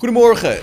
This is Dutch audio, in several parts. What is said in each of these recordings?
Goedemorgen.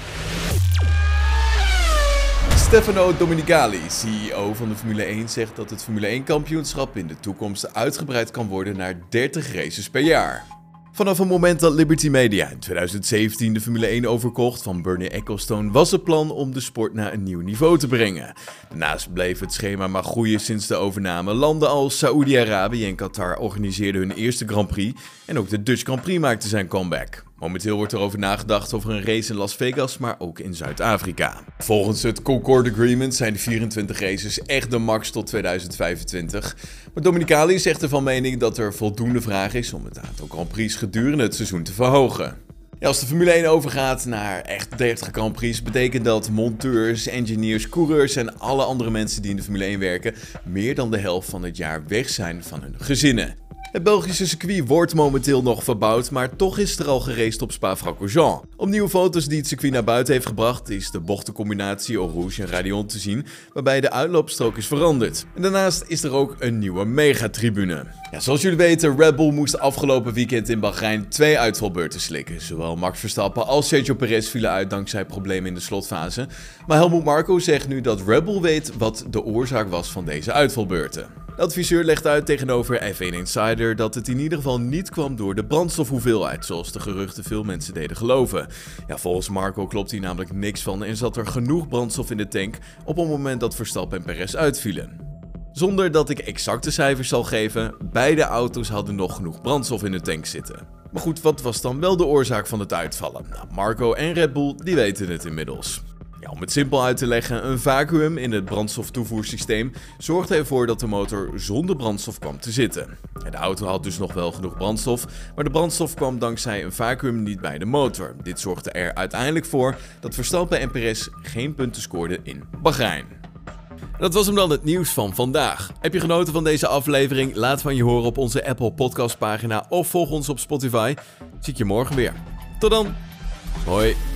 Stefano Domenicali, CEO van de Formule 1, zegt dat het Formule 1-kampioenschap in de toekomst uitgebreid kan worden naar 30 races per jaar. Vanaf het moment dat Liberty Media in 2017 de Formule 1 overkocht van Bernie Ecclestone, was het plan om de sport naar een nieuw niveau te brengen. Daarnaast bleef het schema maar groeien sinds de overname. Landen als Saoedi-Arabië en Qatar organiseerden hun eerste Grand Prix en ook de Dutch Grand Prix maakte zijn comeback. Momenteel wordt er over nagedacht over een race in Las Vegas, maar ook in Zuid-Afrika. Volgens het Concord Agreement zijn de 24 races echt de max tot 2025. Maar Dominicali is echter van mening dat er voldoende vraag is om het aantal Grand Prix gedurende het seizoen te verhogen. Ja, als de Formule 1 overgaat naar echt 30 Grand Prix, betekent dat monteurs, engineers, coureurs en alle andere mensen die in de Formule 1 werken meer dan de helft van het jaar weg zijn van hun gezinnen. Het Belgische circuit wordt momenteel nog verbouwd, maar toch is er al gereest op Spa-Francorchamps. Op nieuwe foto's die het circuit naar buiten heeft gebracht, is de bochtencombinatie Rouge en Radion te zien, waarbij de uitloopstrook is veranderd. En daarnaast is er ook een nieuwe megatribune. Ja, zoals jullie weten, Red Bull moest afgelopen weekend in Bahrein twee uitvalbeurten slikken. Zowel Max Verstappen als Sergio Perez vielen uit dankzij problemen in de slotfase. Maar Helmut Marko zegt nu dat Red Bull weet wat de oorzaak was van deze uitvalbeurten. De adviseur legt uit tegenover F1 Insider dat het in ieder geval niet kwam door de brandstofhoeveelheid, zoals de geruchten veel mensen deden geloven. Ja, volgens Marco klopt hier namelijk niks van en zat er genoeg brandstof in de tank op het moment dat Verstappen en Perez uitvielen. Zonder dat ik exacte cijfers zal geven, beide auto's hadden nog genoeg brandstof in de tank zitten. Maar goed, wat was dan wel de oorzaak van het uitvallen? Nou, Marco en Red Bull die weten het inmiddels. Ja, om het simpel uit te leggen, een vacuüm in het brandstoftoevoersysteem zorgde ervoor dat de motor zonder brandstof kwam te zitten. De auto had dus nog wel genoeg brandstof, maar de brandstof kwam dankzij een vacuüm niet bij de motor. Dit zorgde er uiteindelijk voor dat Verstappen en Perez geen punten scoorden in Bahrein. Dat was hem dan het nieuws van vandaag. Heb je genoten van deze aflevering? Laat van je horen op onze Apple Podcast pagina of volg ons op Spotify. Zie ik je morgen weer. Tot dan. Hoi.